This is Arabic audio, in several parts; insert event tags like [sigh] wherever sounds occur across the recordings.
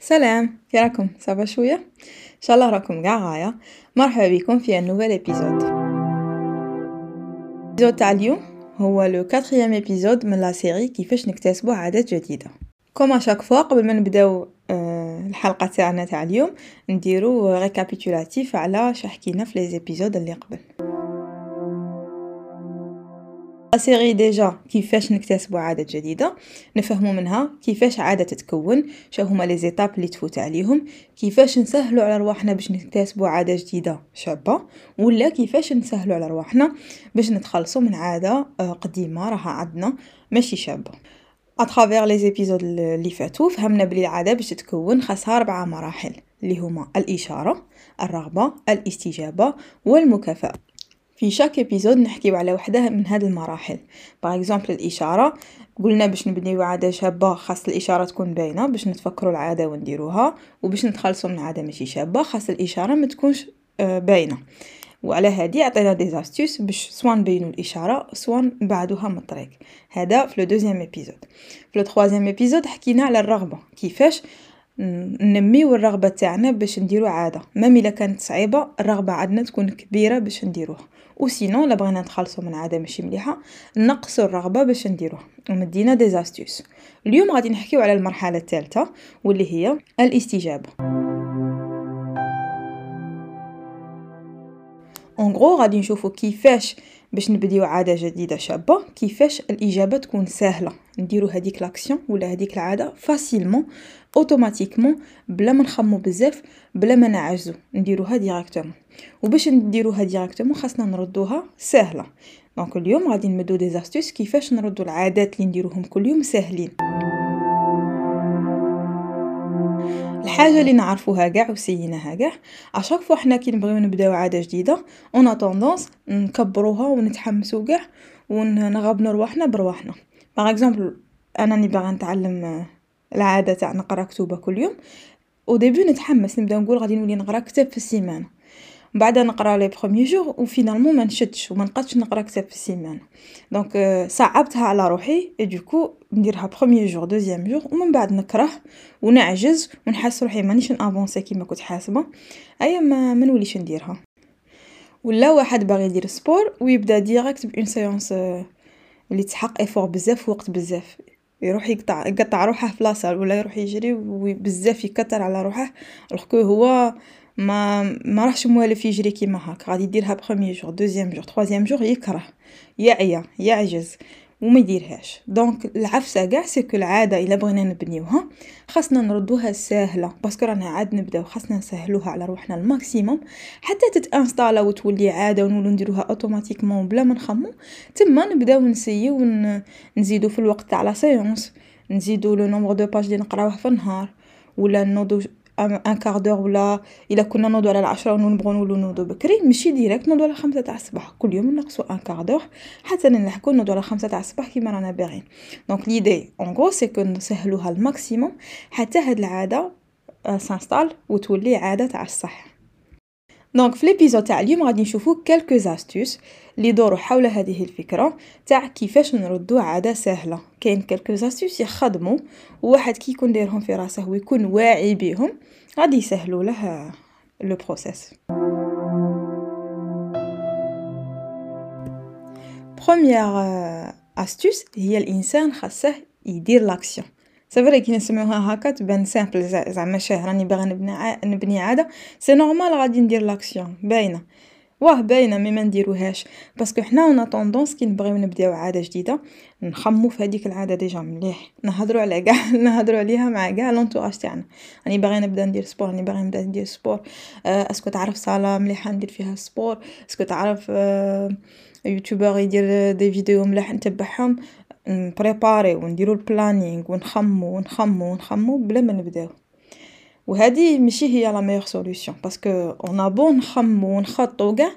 سلام كي راكم؟ ça va شوية؟ إن شاء الله راكم قاع غاية. مرحبا بكم في nouvel épisode épisode تاع اليوم هو le quatrième épisode من la série كيفاش نكتسبوا عادات جديدة. comme à chaque fois قبل ما نبداو آه، الحلقة تاعنا تاع اليوم نديرو récapitulatif على شا حكينا في les épisodes اللي قبل. série déjà كيفاش نكتسبوا عادة جديدة نفهموا منها كيفاش عادة تتكون شو هما les étapes اللي تفوت عليهم كيفاش نسهلوا على رواحنا باش نكتسبوا عادة جديدة شابة ولا كيفاش نسهلوا على رواحنا باش نتخلصوا من عادة آه، قديمة راها عندنا ماشي شابة. à travers les épisodes اللي فاتوا فهمنا بلي العادة باش تتكون خاصها أربعة مراحل اللي هما الإشارة الرغبة الاستجابة والمكافأة. في chaque épisode نحكيو على وحدة من هاد المراحل. par exemple الإشارة. قلنا باش نبنيو عاده شابة خاص الإشارة تكون باينة. باش نتفكروا العادة ونديروها. وباش نتخلصوا من عادة ماشي شابة خاص الإشارة ما تكونش آه، باينة. وعلى هادي عطينا des astuces باش soit نبينو الإشارة soit نبعدوها من الطريق. هذا في le deuxième épisode في le troisième épisode حكينا على الرغبة. كيفاش ننميو الرغبة تاعنا باش نديرو عادة. même إلا كانت صعيبة الرغبة عندنا تكون كبيرة باش نديروها. و sinon لا بغينا نتخلصوا من عاده ماشي مليحه نقصوا الرغبه باش نديروها ومدينا des astuces اليوم غادي نحكيو على المرحله الثالثه واللي هي الاستجابه en gros غادي نشوفو كيفاش باش نبديو عاده جديده شابه كيفاش الاجابه تكون سهله نديرو هذيك l'action ولا هذيك العاده facilement automatiquement بلا ما نخمو بزاف بلا ما نعجزو. نديروها directement وباش نديروها directement خاصنا نردوها سهلة. donc اليوم غادي نمدو des astuces كيفاش نردو العادات اللي نديروهم كل يوم ساهلين. الحاجة اللي نعرفوها كاع وسيناها كاع à chaque fois حنا كي نبغيو نبداو عادة جديدة on a tendance نكبروها ونتحمسوا كاع ونغبنوا رواحنا برواحنا. par exemple أنا ني باغا نتعلم العادة تاع نقرا كتوبه كل يوم. أو نتحمس نبدأ نقول غادي نولي نقرا كتاب في السيمانة. بعد نقرا les premiers jours و finalement ما نشدش وما نقدش نقرا كتاب في السيمانة. donc صعبتها على روحي et du coup نديرها premier jour deuxième jour ومن بعد نكره ونعجز ونحس روحي مانيش ن avancer كيما كنت حاسبة. ايا ما ما نوليش نديرها. ولا واحد باغي يدير sport ويبدأ direct ب une séance اللي تحق effort بزاف وقت بزاف. يروح يقطع يقطع روحه في la salle ولا يروح يجري وبزاف يكتر على روحه. alors هو ما ما راحش موالف يجري كيما هاك. غادي يديرها premier jour deuxième jour troisième jour يكره يعيا يعجز. وما يديرهاش. donc العفسة كاع c'est que العاده إلا بغينا نبنيوها خاصنا نردوها ساهلة parce que رانا عاد نبداو خاصنا نسهلوها على روحنا ال maximum حتى تت installer وتولي عادة ونولو نديروها automatiquement بلا ما نخمو تما نبداو نسيو نزيدو في الوقت تاع la séance نزيدو le nombre de pages اللي نقراوه في النهار ولا نوضو un quart d'heure ولا إلا كنا نوضو على العشرة ونبغو نولو نوضو بكري ماشي direct نوضو على خمسة تاع الصباح. كل يوم نقصو un quart d'heure حتى نلحقو نوضو على خمسة تاع الصباح كيما رانا باغيين. donc l'idée en gros c'est que نسهلوها ال maximum حتى هاد العادة s'installe وتولي عادة تاع الصح donc في l'épisode تاع اليوم غادي نشوفو quelques astuces اللي يدوروا حول هذه الفكرة تاع كيفاش نردو عادة سهلة. كاين quelques astuces يخدموا وواحد كي يكون دايرهم في راسه ويكون واعي بهم غادي يسهلوا له le process première astuce هي الإنسان خاصه يدير l'action c'est vrai كي نسمعوها هكا تبان simple زعما شاه راني باغا نبني نبني عاده c'est normal غادي ندير l'action باينه واه باينه mais ما نديروهاش parce que حنا on a tendance كي نبغيو نبداو عاده جديده نخمو في هذيك العاده déjà مليح نهضروا على كاع نهضروا عليها مع كاع l'entourage تاعنا راني باغي نبدا ندير sport راني باغي نبدا ندير sport أه est-ce que تعرف صاله مليحه ندير فيها sport est-ce que تعرف أه يوتيوبر يدير des vidéos ملاح نتبعهم ن préparer ونديرو ال planning ونخمو ونخمو ونخمو بلا ما نبداو. وهذه ماشي هي la meilleure solution parce que اون بون نخمو ونخطو كاع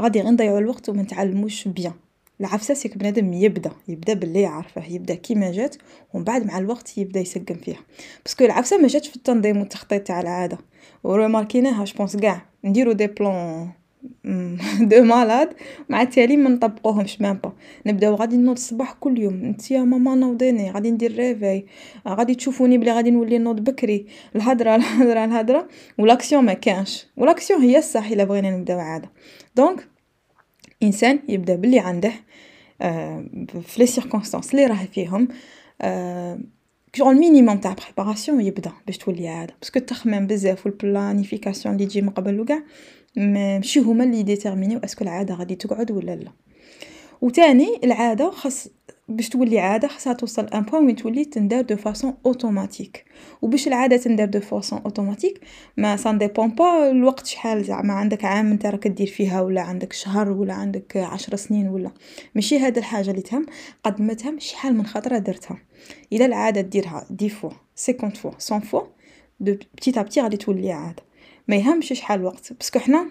غادي غير نضيعو الوقت وما نتعلموش bien. العفسة c'est que بنادم يبدأ يبدأ باللي يعرفه يبدأ كيما جات ومن بعد مع الوقت يبدأ يسقم فيها. باسكو العفسة ما جاتش في التنظيم والتخطيط تاع العادة. ورماركيناها je pense كاع نديرو des plans [laughs] de malade مع التالي ما نطبقوهمش même pas. نبداو غادي نوض الصباح كل يوم. انت يا ماما نوضيني غادي ندير réveil غادي تشوفوني بلي غادي نولي نوض بكري. الهضرة [laughs] الهضرة الهضرة. و l'action ما كانش. و l'action هي الصح إلا بغينا نبداو عادة. donc إنسان يبدأ باللي عنده آه في les circonstances اللي راه فيهم آه شغل minimum تاع préparation يبدأ باش تولي عادة. parce que التخمام بزاف وال planification اللي تجي من قبل وكاع ماشي هما اللي ديتيرمينيو est-ce que العادة غادي تقعد ولا لا. وتاني العادة خاص باش تولي عادة خاصها توصل un point وين تولي تندار de façon automatique وباش العادة تندار de façon automatique mais ça dépend pas الوقت شحال زعما عندك عام أنت راك دير فيها ولا عندك شهر ولا عندك عشر سنين ولا. ماشي هاد الحاجة اللي تهم قد ما تهم شحال من خطرة درتها. اذا العادة ديرها dix fois cinquante fois cent fois de petit à petit غادي تولي عادة. ما يهمش شحال وقت parce que حنا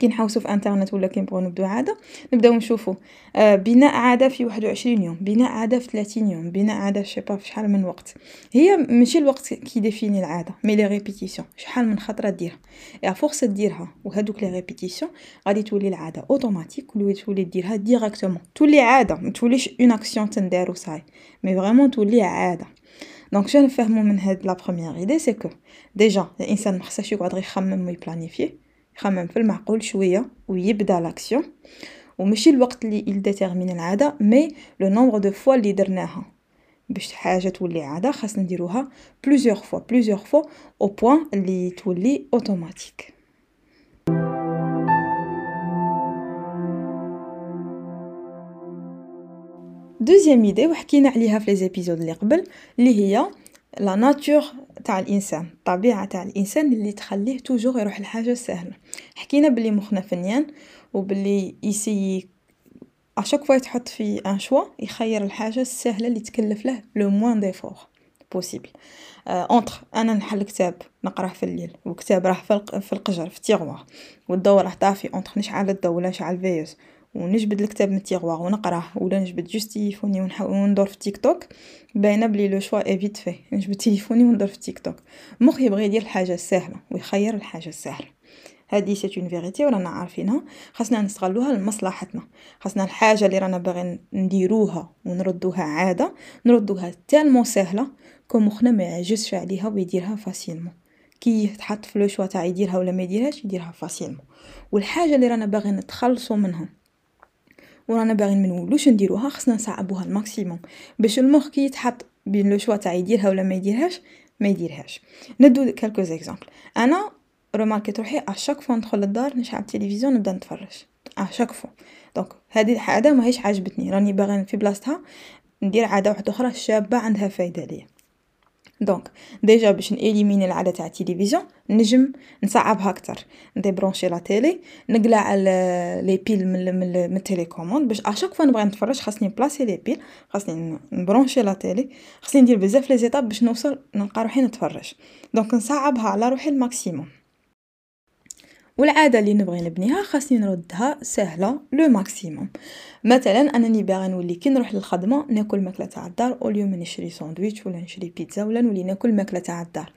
كي نحوسو في انترنت ولا كي نبغيو نبداو عادة نبداو نشوفو. آه بناء عادة في واحد وعشرين يوم بناء عادة في 30 يوم بناء عادة في je sais pas في شحال من وقت. هي ماشي الوقت qui définit العادة mais les répétitions شحال من خطرة ديرها. à force ديرها وهادوك les répétitions غادي تولي العادة اوتوماتيك ولي تولي ديرها directement تولي عادة ما توليش une action تندار وصاي mais vraiment تولي عادة. donc شنو نفهمو من هاد la première idée c'est que déjà الانسان ما خصهاش يقعد غير يخمم وي planifier يخمم في المعقول شوية ويبدا l'action وماشي الوقت اللي ي détermine العاده mais le nombre de fois اللي درناها باش حاجة تولي عاده خاصنا نديروها plusieurs fois plusieurs fois au point اللي تولي اوتوماتيك deuxième idée وحكينا عليها في les épisodes اللي قبل اللي هي la nature تاع الإنسان الطبيعة تاع الإنسان اللي تخليه toujours يروح لحاجة سهلة. حكينا بلي مخنا فنيان وبلي si à chaque fois يتحط في un choix يخير الحاجة السهلة اللي تكلف له le moins d'effort possible entre أنا نحل كتاب نقرأه في الليل وكتاب راه في القجر في ال tiroir والضو راه طافي entre نشعل الضو ولا نشعل veilleuse ونجبد الكتاب من ال tiroir ونقراه ولا نجبد juste تليفوني وندور في تيك توك. باينة بلي le choix est vite fait نجبد تليفوني وندور في تيك توك. المخ يبغي يدير الحاجة السهله ويخير الحاجة السهله هذه c'est une vérité ورانا عارفينها. خاصنا نستغلوها لمصلحتنا. خاصنا الحاجة اللي رانا باغيين نديروها ونردوها عادة نردوها tellement سهله que مخنا ما يعجزش عليها ويديرها facilement كي يتحط في le choix تاع يديرها ولا ما يديرهاش يديرها facilement والحاجة اللي رانا باغيين نتخلصوا منها ورانا باغيين منولوش نديروها؟ خصنا نصعبوها ال maximum. باش المخ كي يتحط بين le choix تاع يديرها ولا ما يديرهاش ما يديرهاش. ن donne quelques exemples أنا remarqu يت روحي à chaque fois ندخل للدار نشعل التلفزيون نبدأ نتفرج. à chaque fois donc هذه العاده ماهيش عاجبتني. راني باغي في بلاصتها ندير عادة واحدة أخرى شابة عندها فايدة ليا. donc déjà باش ن éliminer العادة تاع التلفزيون نجم نصعبها أكثر ن débrancher la télé نقلع les piles من من, ال télécommande باش à chaque fois نبغي نتفرج خاصني placer les piles خاصني ن brancher la télé خاصني ندير بزاف les étapes باش نوصل نلقى روحي نتفرج. donc نصعبها على روحي ال maximum. والعاده اللي نبغي نبنيها خاصني نردها سهلة le maximum مثلا أنني باغي نولي كي نروح للخدمة ناكل ماكلة تاع الدار au lieu نشري ساندويتش ولا نشري بيتزا ولا نولي ناكل ماكلة تاع الدار.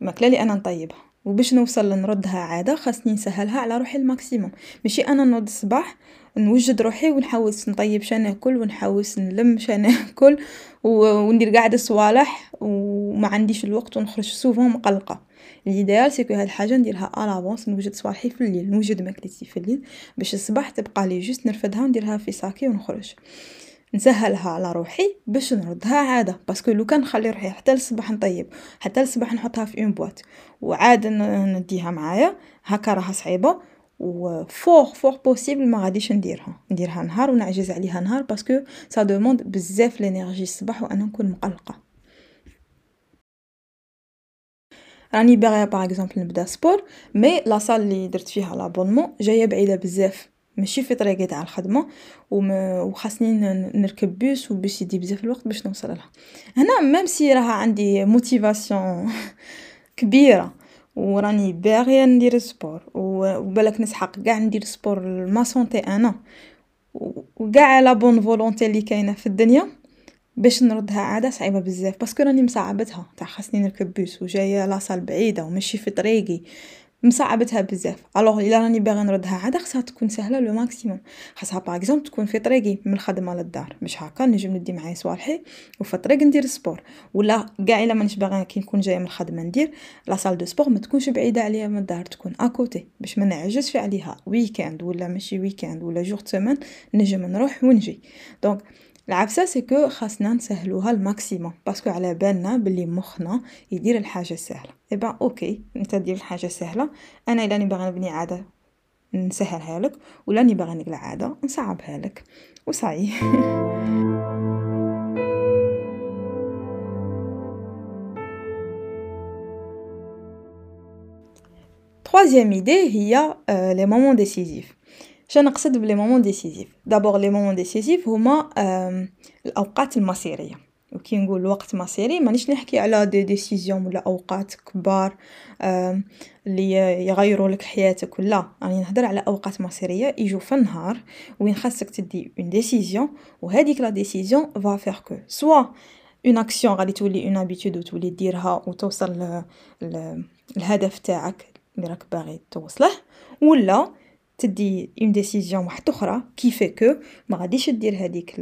ماكلة اللي أنا نطيبها. وباش نوصل لنردها عادة خاصني نسهلها على روحي ال maximum ماشي أنا نوض الصباح نوجد روحي ونحوس نطيب شا ناكل ونحوس نلم شا [laughs] ناكل وندير قاعدة صوالح وما عنديش الوقت ونخرج souvent مقلقة. l'idéal c'est que هاد الحاجة نديرها à l'avance نوجد صباحي في الليل نوجد ماكلتي في الليل باش الصباح تبقى لي juste نرفدها ونديرها في ساكي ونخرج. نسهلها على روحي باش نردها عادة parce que لو كان نخلي روحي حتى الصباح نطيب حتى الصباح نحطها في une boîte. وعاد نديها معايا هكا راها صعيبة و fort fort possible ما غاديش نديرها. نديرها نهار ونعجز عليها نهار parce que ça demande بزاف l'énergie الصباح وأنا نكون مقلقة. راني باغية par exemple نبدا sport mais la salle اللي درت فيها l'abonnement جاية بعيدة بزاف ماشي في طريقي تاع الخدمة وخاصني نركب بوس وباش يدي بزاف الوقت باش نوصل لها. هنا même si راها عندي motivation [laughs] كبيرة وراني باغية ندير sport وبالك نسحق كاع ندير sport ma santé أنا وكاع la bonne volonté اللي كاينة في الدنيا. باش نردها عادة صعيبة بزاف parce que راني مصعبتها. تاع خاصني نركب بوس وجاية la salle بعيده وماشي في طريقي. مصعبتها بزاف. alors إلا راني باغي نردها عادة خاصها تكون سهلة le maximum. خاصها par exemple تكون في طريقي من الخدمة للدار. مش هكا نجم ندي معايا صوالحي وفي الطريق ندير sport ولا كاع إلا مانيش باغا كي نكون جاية من الخدمة ندير la salle de sport ما تكونش بعيدة عليا من الدار تكون à côté باش ما نعجزش عليها. week-end ولا ماشي week-end و les jours de semaine نجم نروح ونجي. donc العفسه c'est que خاصنا نسهلوها ال maximum parce que على بالنا بلي مخنا يدير الحاجة سهله eh ben OK أنت دير الحاجة سهله أنا إلا راني باغا نبني عادة نسهلها لك ولا راني باغا نقلع عادة نصعبها لك. وصاي [laughs] troisième idée هي les moments décisifs شنو نقصد ب les moments décisifs d'abord les moments décisifs هما الأوقات المصيريه وكي نقول وقت مصيري مانيش نحكي على des décisions ولا أوقات كبار اللي يغيروا لك حياتك لا راني نهضر على أوقات مصيريه يجوا في النهار وين خاصك تدي une décision وهذيك la décision va faire que soit une action غادي تولي une habitude وتولي ديرها وتوصل للهدف تاعك اللي راك باغي توصله ولا تدي une décision واحدة أخرى qui fait que ما غاديش دير هذيك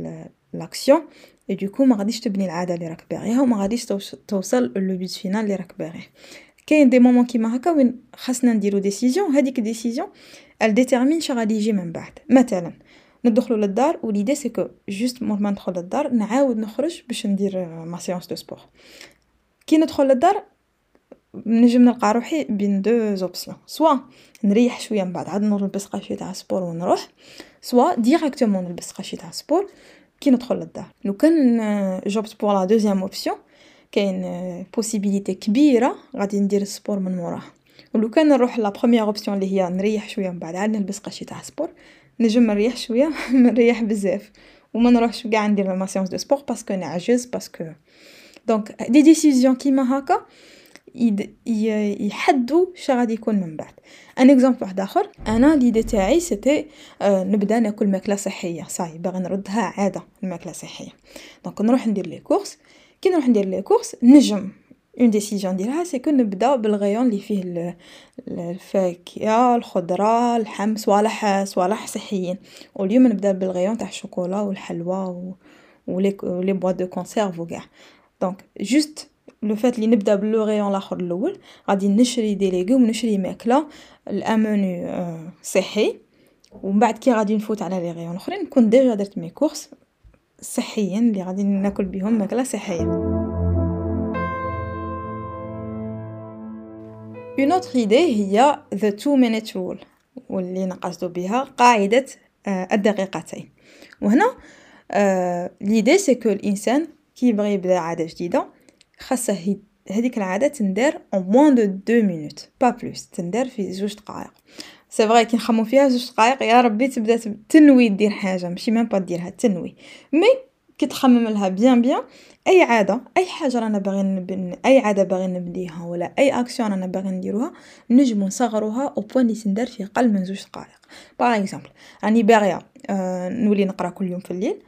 l'action et du coup ما غاديش تبني العادة اللي راك باغيها وما غاديش توصل le but final اللي راك باغيه. كاين des moments كيما هكا وين خاصنا نديرو décision هذيك décision elle détermine شنو غادي يجي من بعد. مثلا ندخلو للدار و l'idée c'est que juste مور ما ندخل للدار نعاود نخرج باش ندير ma séance de sport كي ندخل للدار نجم نلقى روحي بين deux options soit نريح شوية من بعد عاد نلبس قاشي تاع sport ونروح. soit directement نلبس قاشي تاع sport كي ندخل للدار. لو كان j'opte pour la deuxième option كاين possibilité كبيرة غادي ندير sport من موراه ولو كان نروح la première option اللي هي نريح شوية من بعد عاد نلبس قاشي تاع sport. نجم نريح شوية [laughs] نريح بزاف. وما نروحش كاع ندير ma séance de sport parce que نعجز parce que donc des décisions كيما هكا يحددوا شا غادي يكون من بعد. un exemple واحد آخر أنا l'idée تاعي c'était آه نبدأ نأكل ماكلة صحية. صاي باغي نردها عادة الماكله صحية. donc نروح ندير les courses كي نروح ندير les courses نجم. une décision نديرها c'est نبدأ بال rayon اللي فيه الفاكهة الخضرة اللحم صوالح صوالح صحيين. واليوم نبدأ بالغيون تاع الشوكولا والحلوى و les boîtes de conserve وكاع. donc juste le fait اللي نبدا ب le rayon لاخر الأول غادي نشري des légumes نشري ماكله aliments صحي ومن بعد كي غادي نفوت على les rayons الاخرين نكون déjà درت mes courses صحيين اللي غادي ناكل بهم ماكله صحيه une autre idée هي the two minute rule واللي نقصدو بها قاعدة الدقيقتين وهنا l'idée c'est que الانسان كي يبغي يبدا عاده جديده خاصة هذيك العادة تندار en moins de deux minutes pas plus تندار في زوج دقائق. c'est vrai كي نخمو فيها زوج دقائق يا ربي تبدا تنوي دير حاجة ماشي même pas ديرها تنوي. mais كي تخمم لها bien bien أي عادة أي حاجة رانا باغيين نبن أي عادة باغيين نبديها ولا أي اكسيون رانا باغيين نديروها نجمو نصغروها au point اللي تندار في قل من زوج دقائق. par exemple راني باغيه آه نولي نقرأ كل يوم في الليل.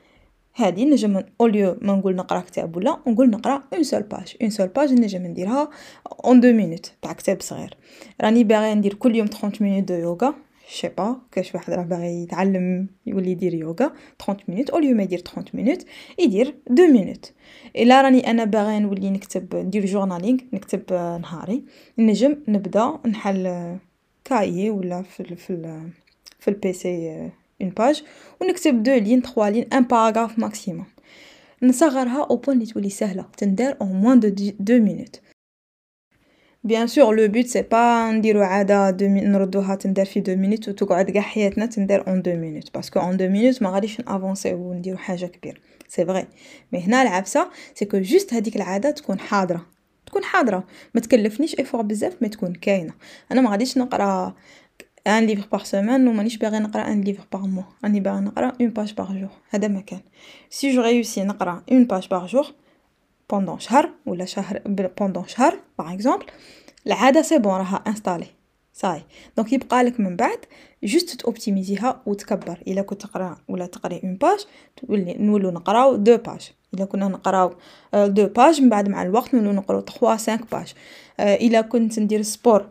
هادي نجم au lieu ما نقول نقرا كتاب ولا نقول نقرا une seule page une seule page نجم نديرها en deux minutes تاع كتاب صغير. راني باغي ندير كل يوم 30 minutes de yoga je sais pas كاش واحد راه باغي يتعلم يولي يدير يوغا 30 minutes au lieu ما يدير 30 minutes يدير 2 minutes إلا راني أنا باغي نولي نكتب ندير journaling نكتب نهاري. نجم نبدا نحل cahier ولا في في في ال PC une page ونكتب deux lignes trois lignes un paragraphe maximum نصغرها au point لي تولي سهله تندار en moins de deux minutes bien sûr le but c'est pas نديرو عاده و نردوها تندار في deux minutes وتقعد كاع حياتنا تندار en deux minutes parce que en deux minutes ما غاديش ن avancer ونديرو حاجة كبيره c'est vrai mais هنا العفسه c'est que juste هذيك العاده تكون حاضره تكون حاضره ما تكلفنيش effort بزاف ما تكون كاينة أنا ما غاديش نقرا un livre par semaine ومانيش باغي نقرا un livre par mois راني باغي نقرا une page par jour ما كان si je réussis نقرا une page par jour pendant شهر ولا شهر pendant شهر par exemple العاده c'est bon راها installée صاي donc يبقى لك من بعد juste توبتيميزيها وتكبر الا كنت تقرا ولا تقري une page تولي نولو نقراو deux pages الا كنا نقراو deux pages من بعد مع الوقت نولو نقراو 3 5 pages الا كنت ندير sport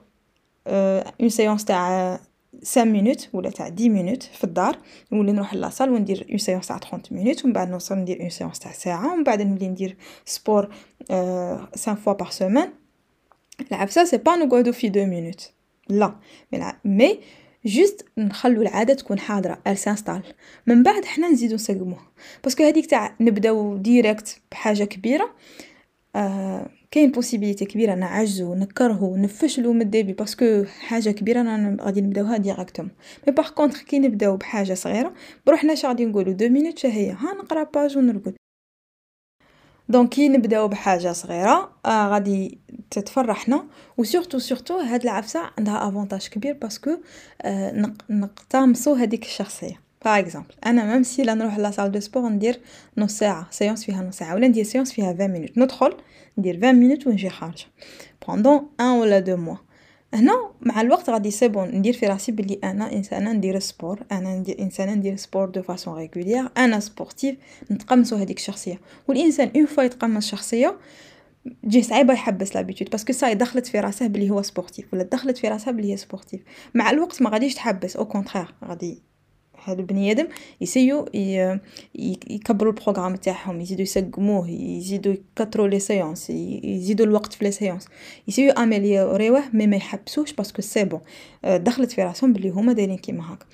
une séance تاع 5 minutes ولا تاع 10 minutes في الدار نولي نروح la salle وندير une séance تاع 30 minutes ومن بعد نوصل ندير une séance تاع ساعة ومن بعد نولي ندير sport 5 fois par semaine العفسه c'est pas نقعدو في 2 minutes لا. mais juste نخلو العادة تكون حاضرة elle s'installe من بعد حنا نزيدو نسقموه parce que هذيك تاع نبداو direct بحاجة كبيرة آه كاين possibilité كبيرة نعجزو نكرهو نفشلو من ال début parce que حاجة كبيرة أنا غادي نبداوها directement mais par contre كي نبداو بحاجة صغيرة بروحنا اش غادي نقولو deux minutes هي ها نقرأ page ونرقد. donc كي نبداو بحاجة صغيرة آه غادي تتفرحنا و surtout surtout هاد العفسة عندها avantage كبير parce que آه نتقمصو هذيك الشخصية. par exemple أنا même si là نروح la salle de sport ندير نص ساعه séance فيها نص ساعه ولا ندير séance فيها 20 مينوت ندخل ندير 20 مينوت ونجي خارجه pendant un ولا deux mois هنا مع الوقت غادي c'est bon ندير في راسي بلي أنا انسانه ندير sport أنا ندير انسانه ندير sport de façon régulière أنا sportive نتقمصو هذيك الشخصيه والانسان une fois يتقمص شخصيه تجي صعيبه يحبس l'habitude parce que ساي دخلت في راسه بلي هو sportif ولا دخلت في راسها بلي هي sportive مع الوقت ما غاديش تحبس au contraire غادي هاد بني آدم يسيو يكبروا ال programme تاعهم يزيدوا يسقموه يزيدوا يكثروا les séances يزيدوا الوقت في les séances يسيو اميليوريوه mais ما يحبسوش parce que c'est bon. دخلت في راسهم بلي هما دايرين كيما هاك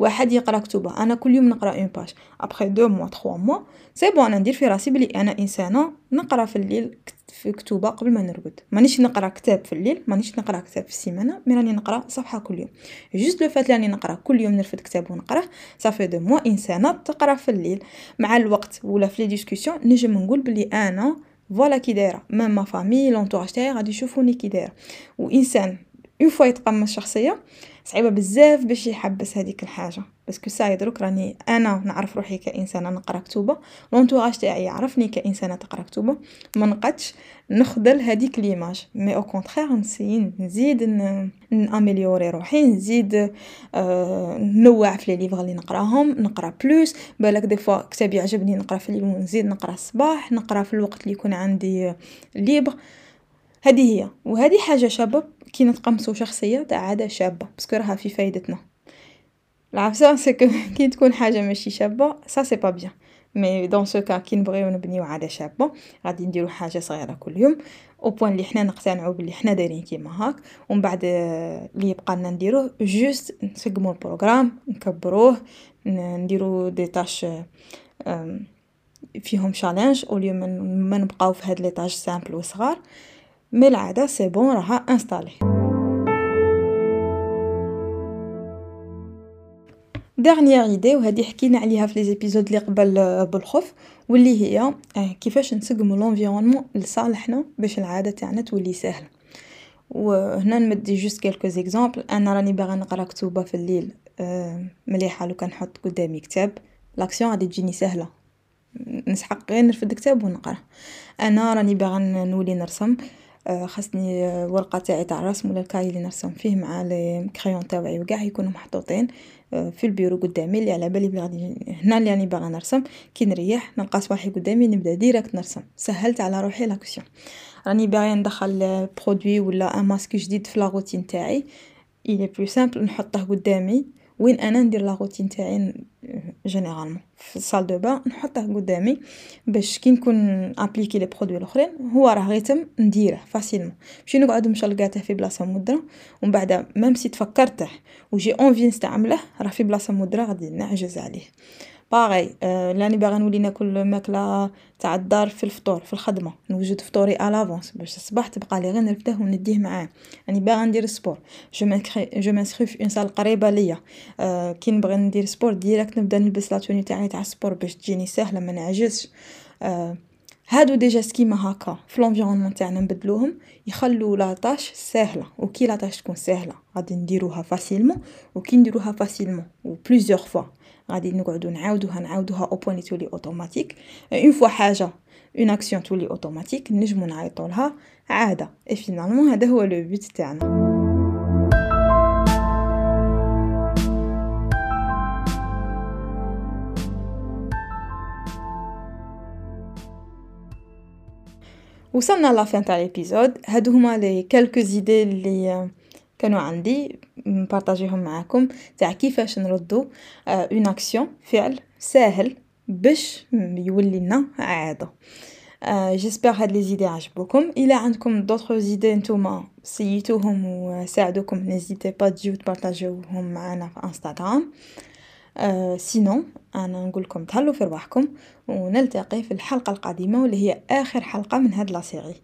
واحد يقرأ كتوبه أنا كل يوم نقرأ une page après deux mois trois mois c'est bon أنا ندير في راسي بلي أنا إنسانة نقرأ في الليل في كتوبه قبل ما نرقد. مانيش نقرأ كتاب في الليل مانيش نقرأ كتاب في السيمانة mais راني نقرأ صفحة كل يوم. juste le fait راني نقرأ كل يوم نرفد كتاب ونقرأه ça fait deux mois إنسانة تقرأ في الليل. مع الوقت ولا في les discussions نجم نقول بلي أنا voilà كي دايره même ma famille l'entourage تاعي غادي يشوفوني كي دايره وانسان une fois يتقمص شخصية صعيبة بزاف باش يحبس هذيك الحاجة. parce que ça y est دروك راني أنا نعرف روحي كإنسانة نقرأ كتوبة. l'entourage تاعي يعرفني كإنسانة تقرأ كتوبة. ما نقدش نخدل هذيك l'image mais au contraire ن essayer نزيد ن améliorer روحي نزيد آه نوع في لي ليفغ اللي نقراهم نقرأ plus بالك des fois كتاب يعجبني نقرأ في الليل ونزيد نقرأ الصباح نقرأ في الوقت اللي يكون عندي ليبر هذه هي. وهذه حاجة شابة كي نتقمصو شخصية تاع عادة شابة parce que راها في فايدتنا. العفسة [laughs] c'est كي تكون حاجة ماشي شابة ça c'est pas bien mais dans ce cas كي نبغيو نبنيو عادة شابة غادي نديرو حاجة صغيرة كل يوم. au point اللي حنا نقتنعو بلي حنا دايرين كيما هاك. ومن بعد اللي يبقى لنا نديروه juste نسقمو ال programme نكبروه نديرو des tâches فيهم challenge au lieu ما نبقاو في هاد les tâches simples وصغار mais العادة c'est bon راها installée. dernière idée وهذه حكينا عليها في les épisodes اللي قبل بالخوف واللي هي كيفاش نسقمو l'environnement لصالحنا باش العادة تاعنا تولي سهله وهنا نمدي juste quelques exemples أنا راني باغا نقرا كتوبة في الليل مليحة لو كان نحط قدامي كتاب. l'action غادي تجيني سهله نسحق غير نرفد كتاب ونقرا. أنا راني باغا نولي نرسم. خاصني ورقة تاعي تاع الرسم ولا ال cahier اللي نرسم فيه مع les crayons تاوعي وكاع يكونوا محطوطين في البيرو قدامي اللي على بالي بلي غادي هنا اللي راني باغا نرسم. كي نريح نلقى صباحي قدامي نبدا direct نرسم. سهلت على روحي l'action راني باغي ندخل produit ولا un masque جديد في la routine تاعي. Est plus simple نحطه قدامي. وين أنا ندير la routine تاعي généralement في ال salle de bain نحطه قدامي باش كي نكون appliquer les produits الأخرين هو راه غير تم نديره facilement ماشي نقعد مشلقاته في بلاصة مدرة ومن بعد même si تفكرته و j'ai envie نستعمله راه في بلاصة مدرة غادي نعجز عليه. باغي آه لاني باغا نولي ناكل ماكلة تاع الدار في الفطور في الخدمة نوجد فطوري à l'avance باش الصباح تبقى لي غير نرفده ونديه معاه. راني باغا ندير sport. je m'inscris في une salle قريبة ليا. آه كي نبغي ندير sport direct نبدا نلبس la tenue تاعي تاع ال sport باش تجيني ساهله ما نعجزش. آه هادو déjà schéma هكا في l'environnement تاعنا نبدلوهم. يخلو la tâche ساهله وكي la tâche تكون ساهله غادي نديروها facilement وكي نديروها facilement و plusieurs fois غادي نقعدو نعاودوها نعاودوها au point تولي automatique une fois حاجة une action تولي اوتوماتيك نجمو نعيطو لها عادة. et finalement هذا هو le but تاعنا. وصلنا la fin تاع l'épisode هادو هما les quelques idées اللي كانوا عندي نبارطاجيهم معاكم. تاع كيفاش نردو؟ une action فعل ساهل باش يولي لنا عاده j'espère هاد les idées عجبوكم. إلا عندكم d'autres idées نتوما سيتوهم وساعدوكم n'hésitez pas تجيو تبارطاجيوهم معانا في انستغرام sinon أنا نقولكم تهلاو في رواحكم ونلتقي في الحلقة القادمة واللي هي آخر حلقة من هاد la série